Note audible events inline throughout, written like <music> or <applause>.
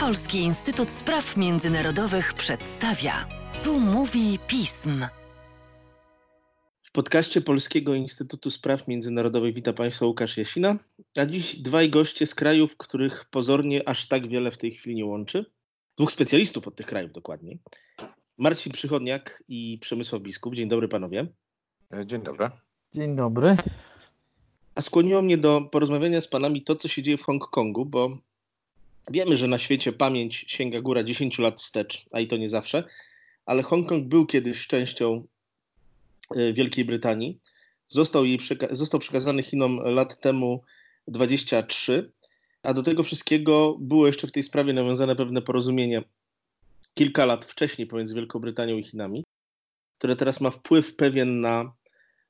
Polski Instytut Spraw Międzynarodowych przedstawia. Tu mówi pism. W podcaście Polskiego Instytutu Spraw Międzynarodowych witam Państwa Łukasz Jasina, a dziś dwaj goście z krajów, których pozornie aż tak wiele w tej chwili nie łączy. Dwóch specjalistów od tych krajów dokładniej. Marcin Przychodniak i Przemysław Biskup. Dzień dobry panowie. Dzień dobry. Dzień dobry. A skłoniło mnie do porozmawiania z panami to, co się dzieje w Hongkongu, bo wiemy, że na świecie pamięć sięga góra 10 lat wstecz, a i to nie zawsze, ale Hongkong był kiedyś częścią e, Wielkiej Brytanii. Został, jej przeka- został przekazany Chinom lat temu 23, a do tego wszystkiego było jeszcze w tej sprawie nawiązane pewne porozumienie kilka lat wcześniej pomiędzy Wielką Brytanią i Chinami, które teraz ma wpływ pewien na,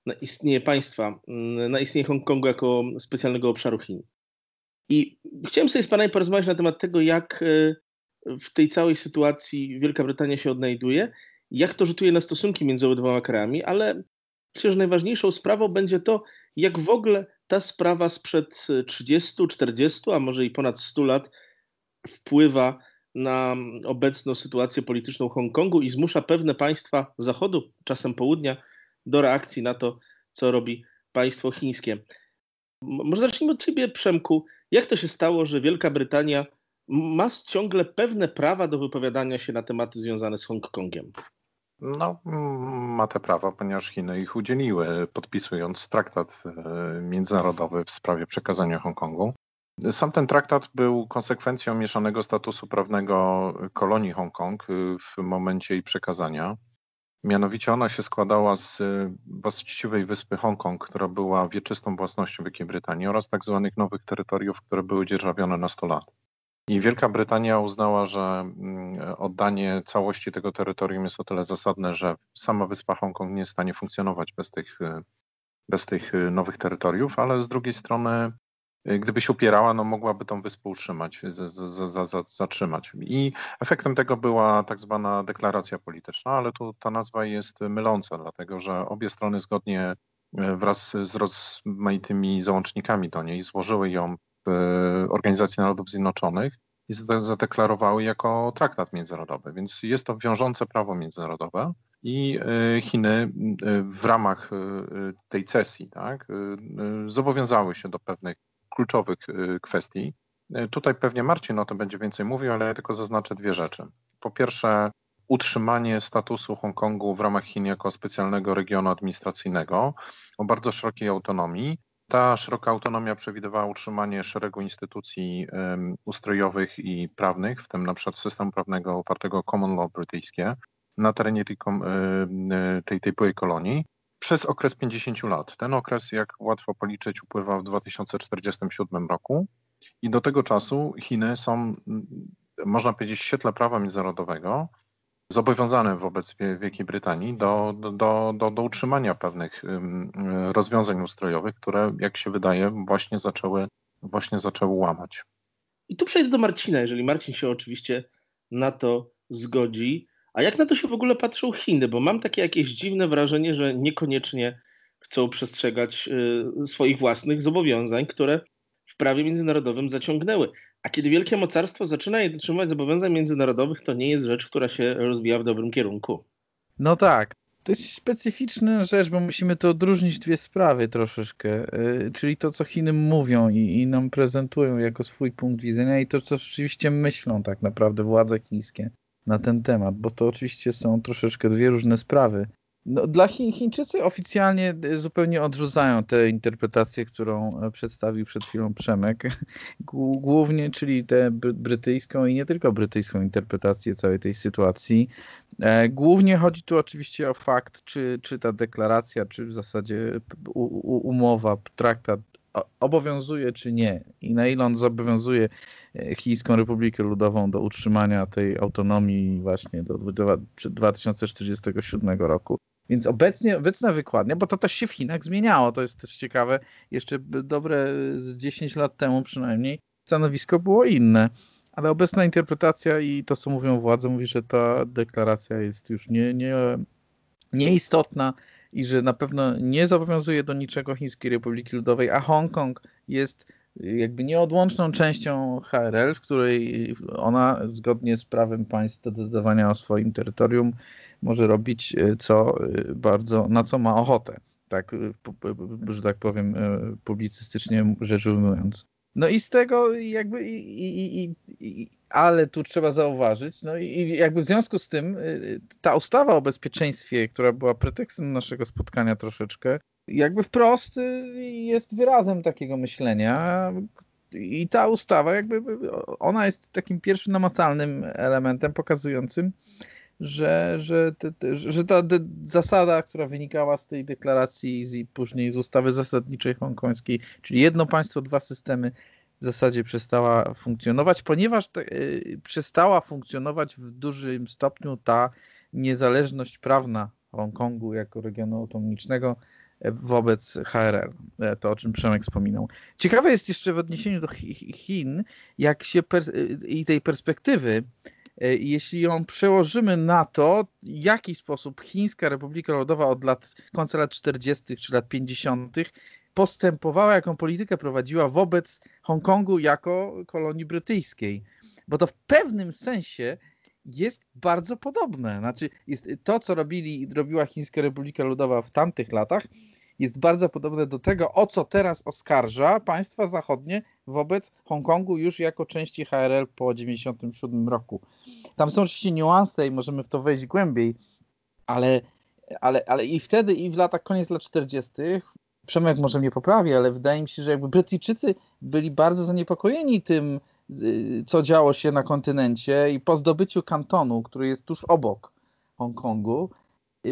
na istnienie państwa, na istnienie Hongkongu jako specjalnego obszaru Chin. I chciałem sobie z Panami porozmawiać na temat tego, jak e, w tej całej sytuacji Wielka Brytania się odnajduje, jak to rzutuje na stosunki między obydwoma krajami, ale myślę, że najważniejszą sprawą będzie to, jak w ogóle ta sprawa sprzed 30, 40, a może i ponad 100 lat wpływa na obecną sytuację polityczną Hongkongu i zmusza pewne państwa Zachodu, czasem południa, do reakcji na to, co robi państwo chińskie. Może zacznijmy od Ciebie, Przemku. Jak to się stało, że Wielka Brytania ma ciągle pewne prawa do wypowiadania się na tematy związane z Hongkongiem? No, ma te prawa, ponieważ Chiny ich udzieliły, podpisując traktat e, międzynarodowy w sprawie przekazania Hongkongu. Sam ten traktat był konsekwencją mieszanego statusu prawnego kolonii Hongkong e, w momencie jej przekazania. Mianowicie ona się składała z e, właściwej wyspy Hongkong, która była wieczystą własnością Wielkiej Brytanii oraz tak zwanych nowych terytoriów, które były dzierżawione na 100 lat. I Wielka Brytania uznała, że mm, oddanie całości tego terytorium jest o tyle zasadne, że sama wyspa Hongkong nie jest w stanie funkcjonować bez tych, e, bez tych e, nowych terytoriów, ale z drugiej strony, gdyby się upierała, no mogłaby tą wyspę utrzymać, zatrzymać. I efektem tego była tak zwana deklaracja polityczna, ale tu ta nazwa jest myląca, dlatego że obie strony zgodnie wraz z rozmaitymi załącznikami do niej złożyły ją Organizacji Narodów Zjednoczonych i zadeklarowały jako traktat międzynarodowy. Więc jest to wiążące prawo międzynarodowe i Chiny w ramach tej cesji tak, zobowiązały się do pewnych kluczowych kwestii. Tutaj pewnie Marcin o tym będzie więcej mówił, ale ja tylko zaznaczę dwie rzeczy. Po pierwsze, utrzymanie statusu Hongkongu w ramach Chin jako specjalnego regionu administracyjnego o bardzo szerokiej autonomii ta szeroka autonomia przewidywała utrzymanie szeregu instytucji ustrojowych i prawnych, w tym na przykład systemu prawnego opartego o common law brytyjskie na terenie tej, tej, tej byłej kolonii przez okres 50 lat. Ten okres, jak łatwo policzyć, upływa w 2047 roku i do tego czasu Chiny są, można powiedzieć, w świetle prawa międzynarodowego zobowiązane wobec Wielkiej Brytanii do, do, do, do utrzymania pewnych rozwiązań ustrojowych, które, jak się wydaje, właśnie zaczęły, właśnie zaczęły łamać. I tu przejdę do Marcina, jeżeli Marcin się oczywiście na to zgodzi. A jak na to się w ogóle patrzą Chiny? Bo mam takie jakieś dziwne wrażenie, że niekoniecznie chcą przestrzegać y, swoich własnych zobowiązań, które w prawie międzynarodowym zaciągnęły. A kiedy wielkie mocarstwo zaczyna je dotrzymywać zobowiązań międzynarodowych, to nie jest rzecz, która się rozwija w dobrym kierunku. No tak. To jest specyficzna rzecz, bo musimy to odróżnić dwie sprawy troszeczkę. Yy, czyli to, co Chiny mówią i, i, nam prezentują jako swój punkt widzenia i to, co rzeczywiście myślą tak naprawdę władze chińskie na ten temat, bo to oczywiście są troszeczkę dwie różne sprawy. No, dla Chiń, Chińczycy oficjalnie y, zupełnie odrzucają tę interpretację, którą e, przedstawił przed chwilą Przemek. <laughs> Głównie, czyli tę brytyjską i nie tylko brytyjską interpretację całej tej sytuacji. E, głównie chodzi tu oczywiście o fakt, czy, czy ta deklaracja, czy w zasadzie umowa, traktat obowiązuje, czy nie. I na ile on zobowiązuje e, Chińską Republikę Ludową do utrzymania tej autonomii właśnie do 2047 roku. Więc obecnie, obecna wykładnia, bo to też się w Chinach zmieniało, to jest też ciekawe, jeszcze dobre z 10 lat temu przynajmniej stanowisko było inne. Ale obecna interpretacja i to, co mówią władze, mówi, że ta deklaracja jest już nie, nie, nieistotna i że na pewno nie zobowiązuje do niczego Chińskiej Republiki Ludowej, a Hongkong jest jakby nieodłączną częścią HRL, w której ona zgodnie z prawem państw decydowania o swoim terytorium może robić co bardzo, na co ma ochotę. Tak, że tak powiem, publicystycznie rzecz ujmując. No i z tego jakby, i, i, i, ale tu trzeba zauważyć, no i jakby w związku z tym y, ta ustawa o bezpieczeństwie, która była pretekstem naszego spotkania troszeczkę, jakby wprost y, jest wyrazem takiego myślenia. I ta ustawa, jakby ona jest takim pierwszym namacalnym elementem pokazującym, że, że, te, że ta zasada, która wynikała z tej deklaracji i później z ustawy zasadniczej hongkońskiej, czyli jedno państwo, dwa systemy, w zasadzie przestała funkcjonować, ponieważ te, y, przestała funkcjonować w dużym stopniu ta niezależność prawna Hongkongu jako regionu autonomicznego e, wobec HRL, e, to o czym Przemek wspominał. Ciekawe jest jeszcze w odniesieniu do Chin, jak się i tej perspektywy, jeśli ją przełożymy na to, w jaki sposób Chińska Republika Ludowa od lat, końca lat 40. czy lat 50. postępowała, jaką politykę prowadziła wobec Hongkongu jako kolonii brytyjskiej. Bo to w pewnym sensie jest bardzo podobne. Znaczy, to, co robili, robiła Chińska Republika Ludowa w tamtych latach, jest bardzo podobne do tego, o co teraz oskarża państwa zachodnie wobec Hongkongu już jako części HRL po 1997 roku. Tam są oczywiście niuanse i możemy w to wejść głębiej, ale, ale, ale i wtedy, i w latach koniec lat 40. Przemek może mnie poprawi, ale wydaje mi się, że jakby Brytyjczycy byli bardzo zaniepokojeni tym, y, co działo się na kontynencie i po zdobyciu kantonu, który jest tuż obok Hongkongu,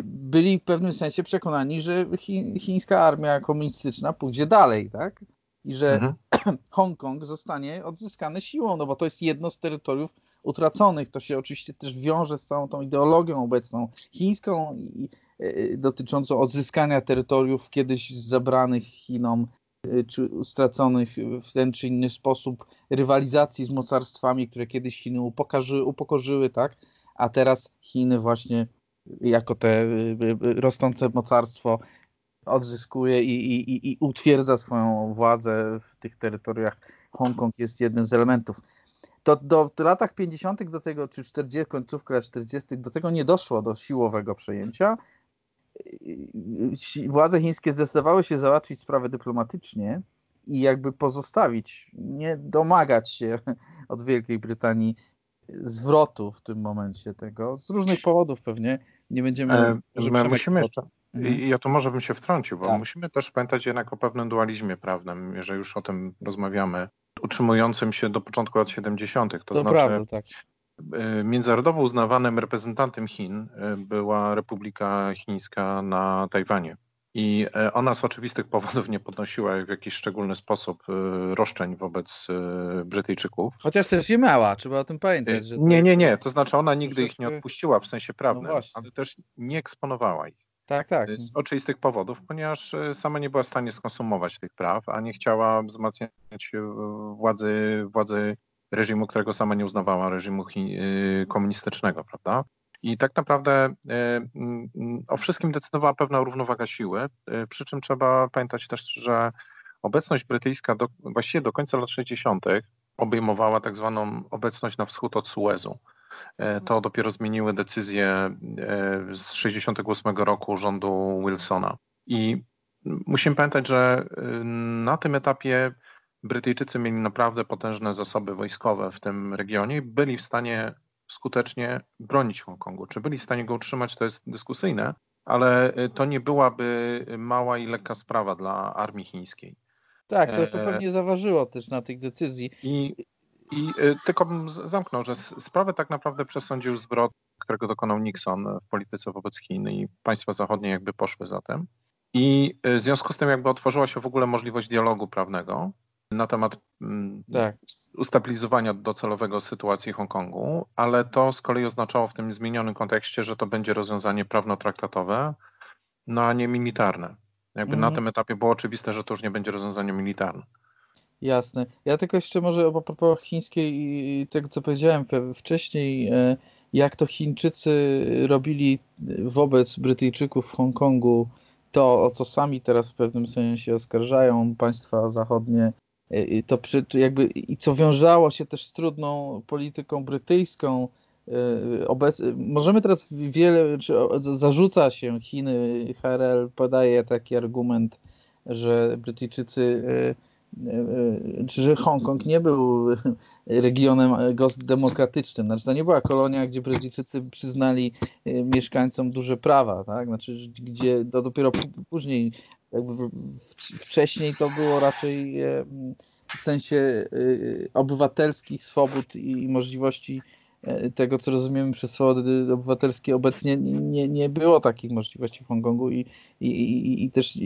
byli w pewnym sensie przekonani, że chi, chińska armia komunistyczna pójdzie dalej, tak? I że mhm. <clears throat> Hongkong zostanie odzyskany siłą, no bo to jest jedno z terytoriów utraconych. To się oczywiście też wiąże z całą tą ideologią obecną chińską i, y, dotyczącą odzyskania terytoriów kiedyś zabranych Chinom y, czy straconych w ten czy inny sposób, rywalizacji z mocarstwami, które kiedyś Chiny upokorzyły tak? A teraz Chiny właśnie jako te y, y, rosnące mocarstwo odzyskuje i, i, i utwierdza swoją władzę w tych terytoriach. Hongkong jest jednym z elementów. To do, w latach 50. do tego, czy 40, końcówka lat 40. do tego nie doszło do siłowego przejęcia. Władze chińskie zdecydowały się załatwić sprawę dyplomatycznie i jakby pozostawić, nie domagać się <laughs> od Wielkiej Brytanii zwrotu w tym momencie tego, z różnych powodów pewnie, nie będziemy... E, my musimy jeszcze, mhm. ja tu może bym się wtrącił, bo tak. musimy też pamiętać jednak o pewnym dualizmie prawnym, jeżeli już o tym rozmawiamy, utrzymującym się do początku lat 70. To, to znaczy, prawda, tak. E, międzynarodowo uznawanym reprezentantem Chin e, była Republika Chińska na Tajwanie. I e, ona z oczywistych powodów nie podnosiła w jakiś szczególny sposób e, roszczeń wobec e, Brytyjczyków. Chociaż też je miała, trzeba o tym pamiętać. Że nie, nie, nie. To znaczy ona nigdy ich nie odpuściła w sensie prawnym, no ale też nie eksponowała ich. Tak, tak. Z oczywistych powodów, ponieważ sama nie była w stanie skonsumować tych praw, a nie chciała wzmacniać władzy, władzy reżimu, którego sama nie uznawała, reżimu komunistycznego, prawda? I tak naprawdę e, o wszystkim decydowała pewna równowaga siły, e, przy czym trzeba pamiętać też, że obecność brytyjska do, właściwie do końca lat 60. obejmowała tak zwaną obecność na wschód od Suezu. E, to dopiero zmieniły decyzje z 68 roku rządu Wilsona. I musimy pamiętać, że na tym etapie Brytyjczycy mieli naprawdę potężne zasoby wojskowe w tym regionie i byli w stanie skutecznie bronić Hongkongu. Czy byli w stanie go utrzymać, to jest dyskusyjne, ale y, to nie byłaby mała i lekka sprawa dla armii chińskiej. Tak, to, to e, pewnie zaważyło też na tych decyzji. I, i y, tylko bym zamknął, że sprawę tak naprawdę przesądził zwrot, którego dokonał Nixon w polityce wobec Chin i państwa zachodnie jakby poszły za tym. I y, w związku z tym jakby otworzyła się w ogóle możliwość dialogu prawnego na temat mm, tak. ustabilizowania docelowego sytuacji Hongkongu, ale to z kolei oznaczało w tym zmienionym kontekście, że to będzie rozwiązanie prawno-traktatowe, no a nie militarne. Jakby mhm. na tym etapie było oczywiste, że to już nie będzie rozwiązanie militarne. Jasne. Ja tylko jeszcze może o propos chińskiej i tego, co powiedziałem wcześniej, e, jak to Chińczycy robili wobec Brytyjczyków w Hongkongu, to o co sami teraz w pewnym sensie oskarżają państwa zachodnie to przy, jakby, i co wiązało się też z trudną polityką brytyjską. Obec, możemy teraz wiele, czy zarzuca się Chiny, HRL podaje taki argument, że Brytyjczycy czy że Hongkong nie był regionem demokratycznym. Znaczy, to nie była kolonia, gdzie Brytyjczycy przyznali mieszkańcom duże prawa, tak? Znaczy, gdzie to dopiero później, jakby wcześniej to było raczej w sensie obywatelskich swobód i możliwości E, tego, co rozumiemy przez swobody obywatelskie, obecnie nie, nie było takich możliwości w Hongkongu i, i, i, i też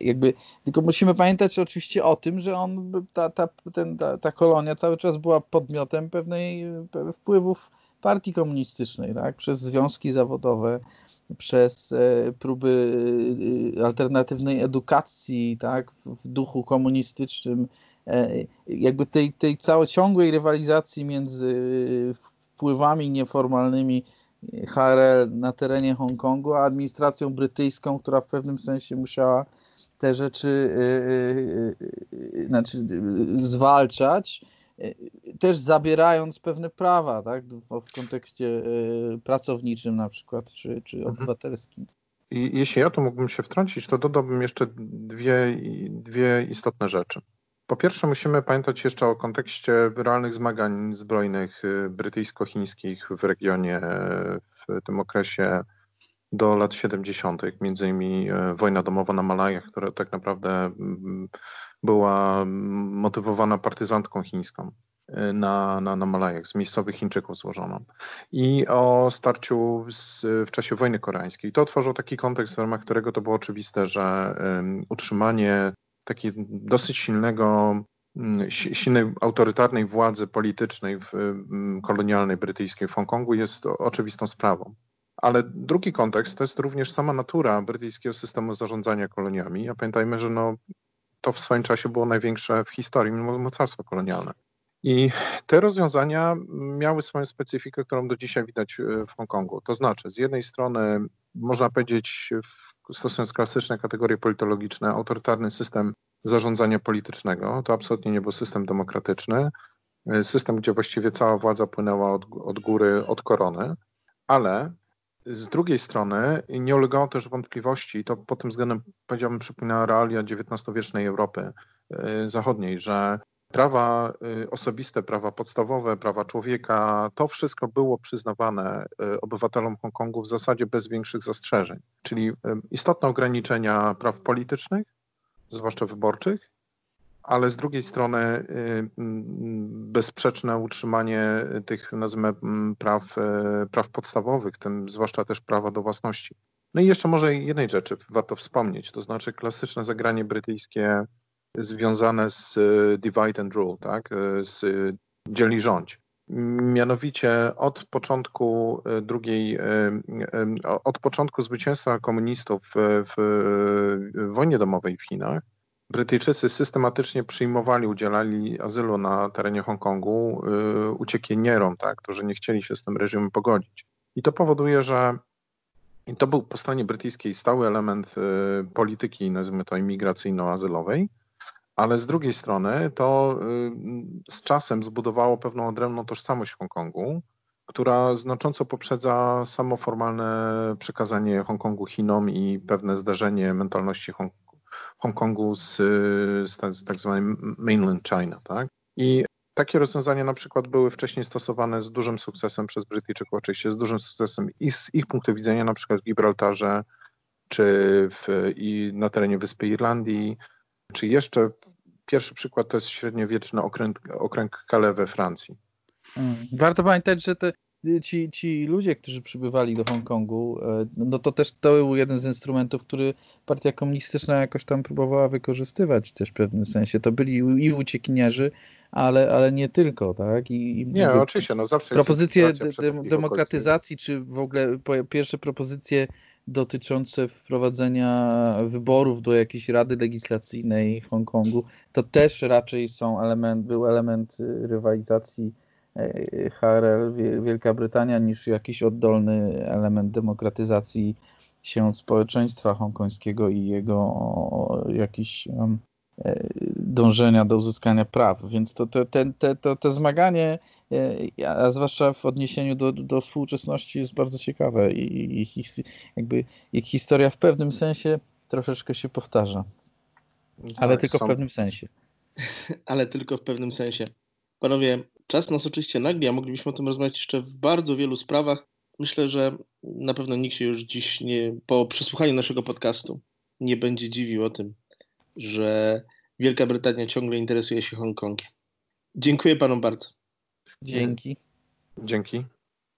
jakby, tylko musimy pamiętać oczywiście o tym, że on, ta, ta, ten, ta, ta kolonia cały czas była podmiotem pewnej wpływów partii komunistycznej, tak, przez związki zawodowe, przez e, próby e, alternatywnej edukacji, tak, w duchu komunistycznym, E, jakby tej, tej całej ciągłej rywalizacji między wpływami nieformalnymi HRL na terenie Hongkongu, a administracją brytyjską, która w pewnym sensie musiała te rzeczy znaczy, zwalczać, też zabierając pewne prawa, tak, w kontekście pracowniczym na przykład, czy, czy mhm. obywatelskim. I jeśli ja tu mógłbym się wtrącić, to dodałbym jeszcze dwie, dwie istotne rzeczy. Po pierwsze, musimy pamiętać jeszcze o kontekście realnych zmagań zbrojnych y, brytyjsko-chińskich w regionie w tym okresie do lat 70., między innymi y, wojna domowa na Malajach, która tak naprawdę mm, była motywowana partyzantką chińską y, na, na, na Malajach, z miejscowych Chińczyków złożoną. I o starciu z, w czasie wojny koreańskiej. To otworzył taki kontekst, w ramach którego to było oczywiste, że um, utrzymanie takiego dosyć silnego, mm, silnej autorytarnej władzy politycznej w mm, kolonialnej brytyjskiej w Hongkongu jest oczywistą sprawą. Ale drugi kontekst to jest również sama natura brytyjskiego systemu zarządzania koloniami. A pamiętajmy, że no, to w swoim czasie było największe w historii mocarstwo kolonialne. I te rozwiązania miały swoją specyfikę, którą do dzisiaj widać e, w Hongkongu. To znaczy, z jednej strony, można powiedzieć, stosując klasyczne kategorie politologiczne, autorytarny system zarządzania politycznego. To absolutnie nie był system demokratyczny. E, system, gdzie właściwie cała władza płynęła od, od góry, od korony, ale z drugiej strony nie ulegało też wątpliwości, i to pod tym względem powiedziałbym przypomina realia XIX-wiecznej Europy e, Zachodniej, że prawa y, osobiste, prawa podstawowe, prawa człowieka, to wszystko było przyznawane y, obywatelom Hongkongu w zasadzie bez większych zastrzeżeń. Czyli istotne ograniczenia praw politycznych, zwłaszcza wyborczych, ale z drugiej strony bezsprzeczne utrzymanie tych, nazwijmy, praw, praw podstawowych, tym zwłaszcza też prawa do własności. No i jeszcze może jednej rzeczy warto wspomnieć, to znaczy klasyczne zagranie brytyjskie związane z e, divide and rule, tak? Z dzieli rządź. Mianowicie od początku drugiej, od początku zwycięstwa komunistów w, w wojnie domowej w Chinach, Brytyjczycy systematycznie przyjmowali, udzielali azylu na terenie Hongkongu uciekinierom, tak, którzy nie chcieli się z tym reżimem pogodzić. I to powoduje, że i to był po stronie brytyjskiej stały element polityki, nazwijmy to imigracyjno-azylowej, ale z drugiej strony to y, z czasem zbudowało pewną odrębną tożsamość Hongkongu, która znacząco poprzedza samo formalne przekazanie Hongkongu Chinom i pewne zdarzenie mentalności Hong Hongkongu z, z, tak, z tak zwanym mainland China. Tak? I takie rozwiązania na przykład były wcześniej stosowane z dużym sukcesem przez Brytyjczyków, oczywiście z dużym sukcesem i z ich punktu widzenia na przykład w Gibraltarze, czy w, i na terenie Wyspy Irlandii, czy jeszcze pierwszy przykład to jest średniowieczny okręg, okręg Calais we Francji. Mm. Warto pamiętać, że te, ci, ci ludzie, którzy przybywali do Hongkongu, e, no to też to był jeden z instrumentów, który partia komunistyczna jakoś tam próbowała wykorzystywać też w pewnym sensie. To byli i uciekinierzy, ale, ale nie tylko, tak? I, nie, oczywiście, no zawsze Propozycje de, demokratyzacji, czy w ogóle pierwsze propozycje dotyczące wprowadzenia wyborów do jakiejś rady legislacyjnej Hongkongu, to też raczej są element, był element rywalizacji e, HRL Wielka Brytania niż jakiś oddolny element demokratyzacji się społeczeństwa hongkońskiego i jego jakiś e, dążenia do uzyskania praw. Więc to, to, te, te, to, to zmaganie, e, a zwłaszcza w odniesieniu do, do współczesności, jest bardzo ciekawe i, i jakby ich historia w pewnym sensie troszeczkę się powtarza. Ale tak, tylko są... w pewnym sensie. <laughs> Ale tylko w pewnym sensie. Panowie, czas nas oczywiście nagli, a moglibyśmy o tym rozmawiać jeszcze w bardzo wielu sprawach. Myślę, że na pewno nikt się już dziś nie, po przesłuchaniu naszego podcastu nie będzie dziwił o tym, że Wielka Brytania ciągle interesuje się Hongkongiem. Dziękuję panom bardzo. Dzięki. Dzięki.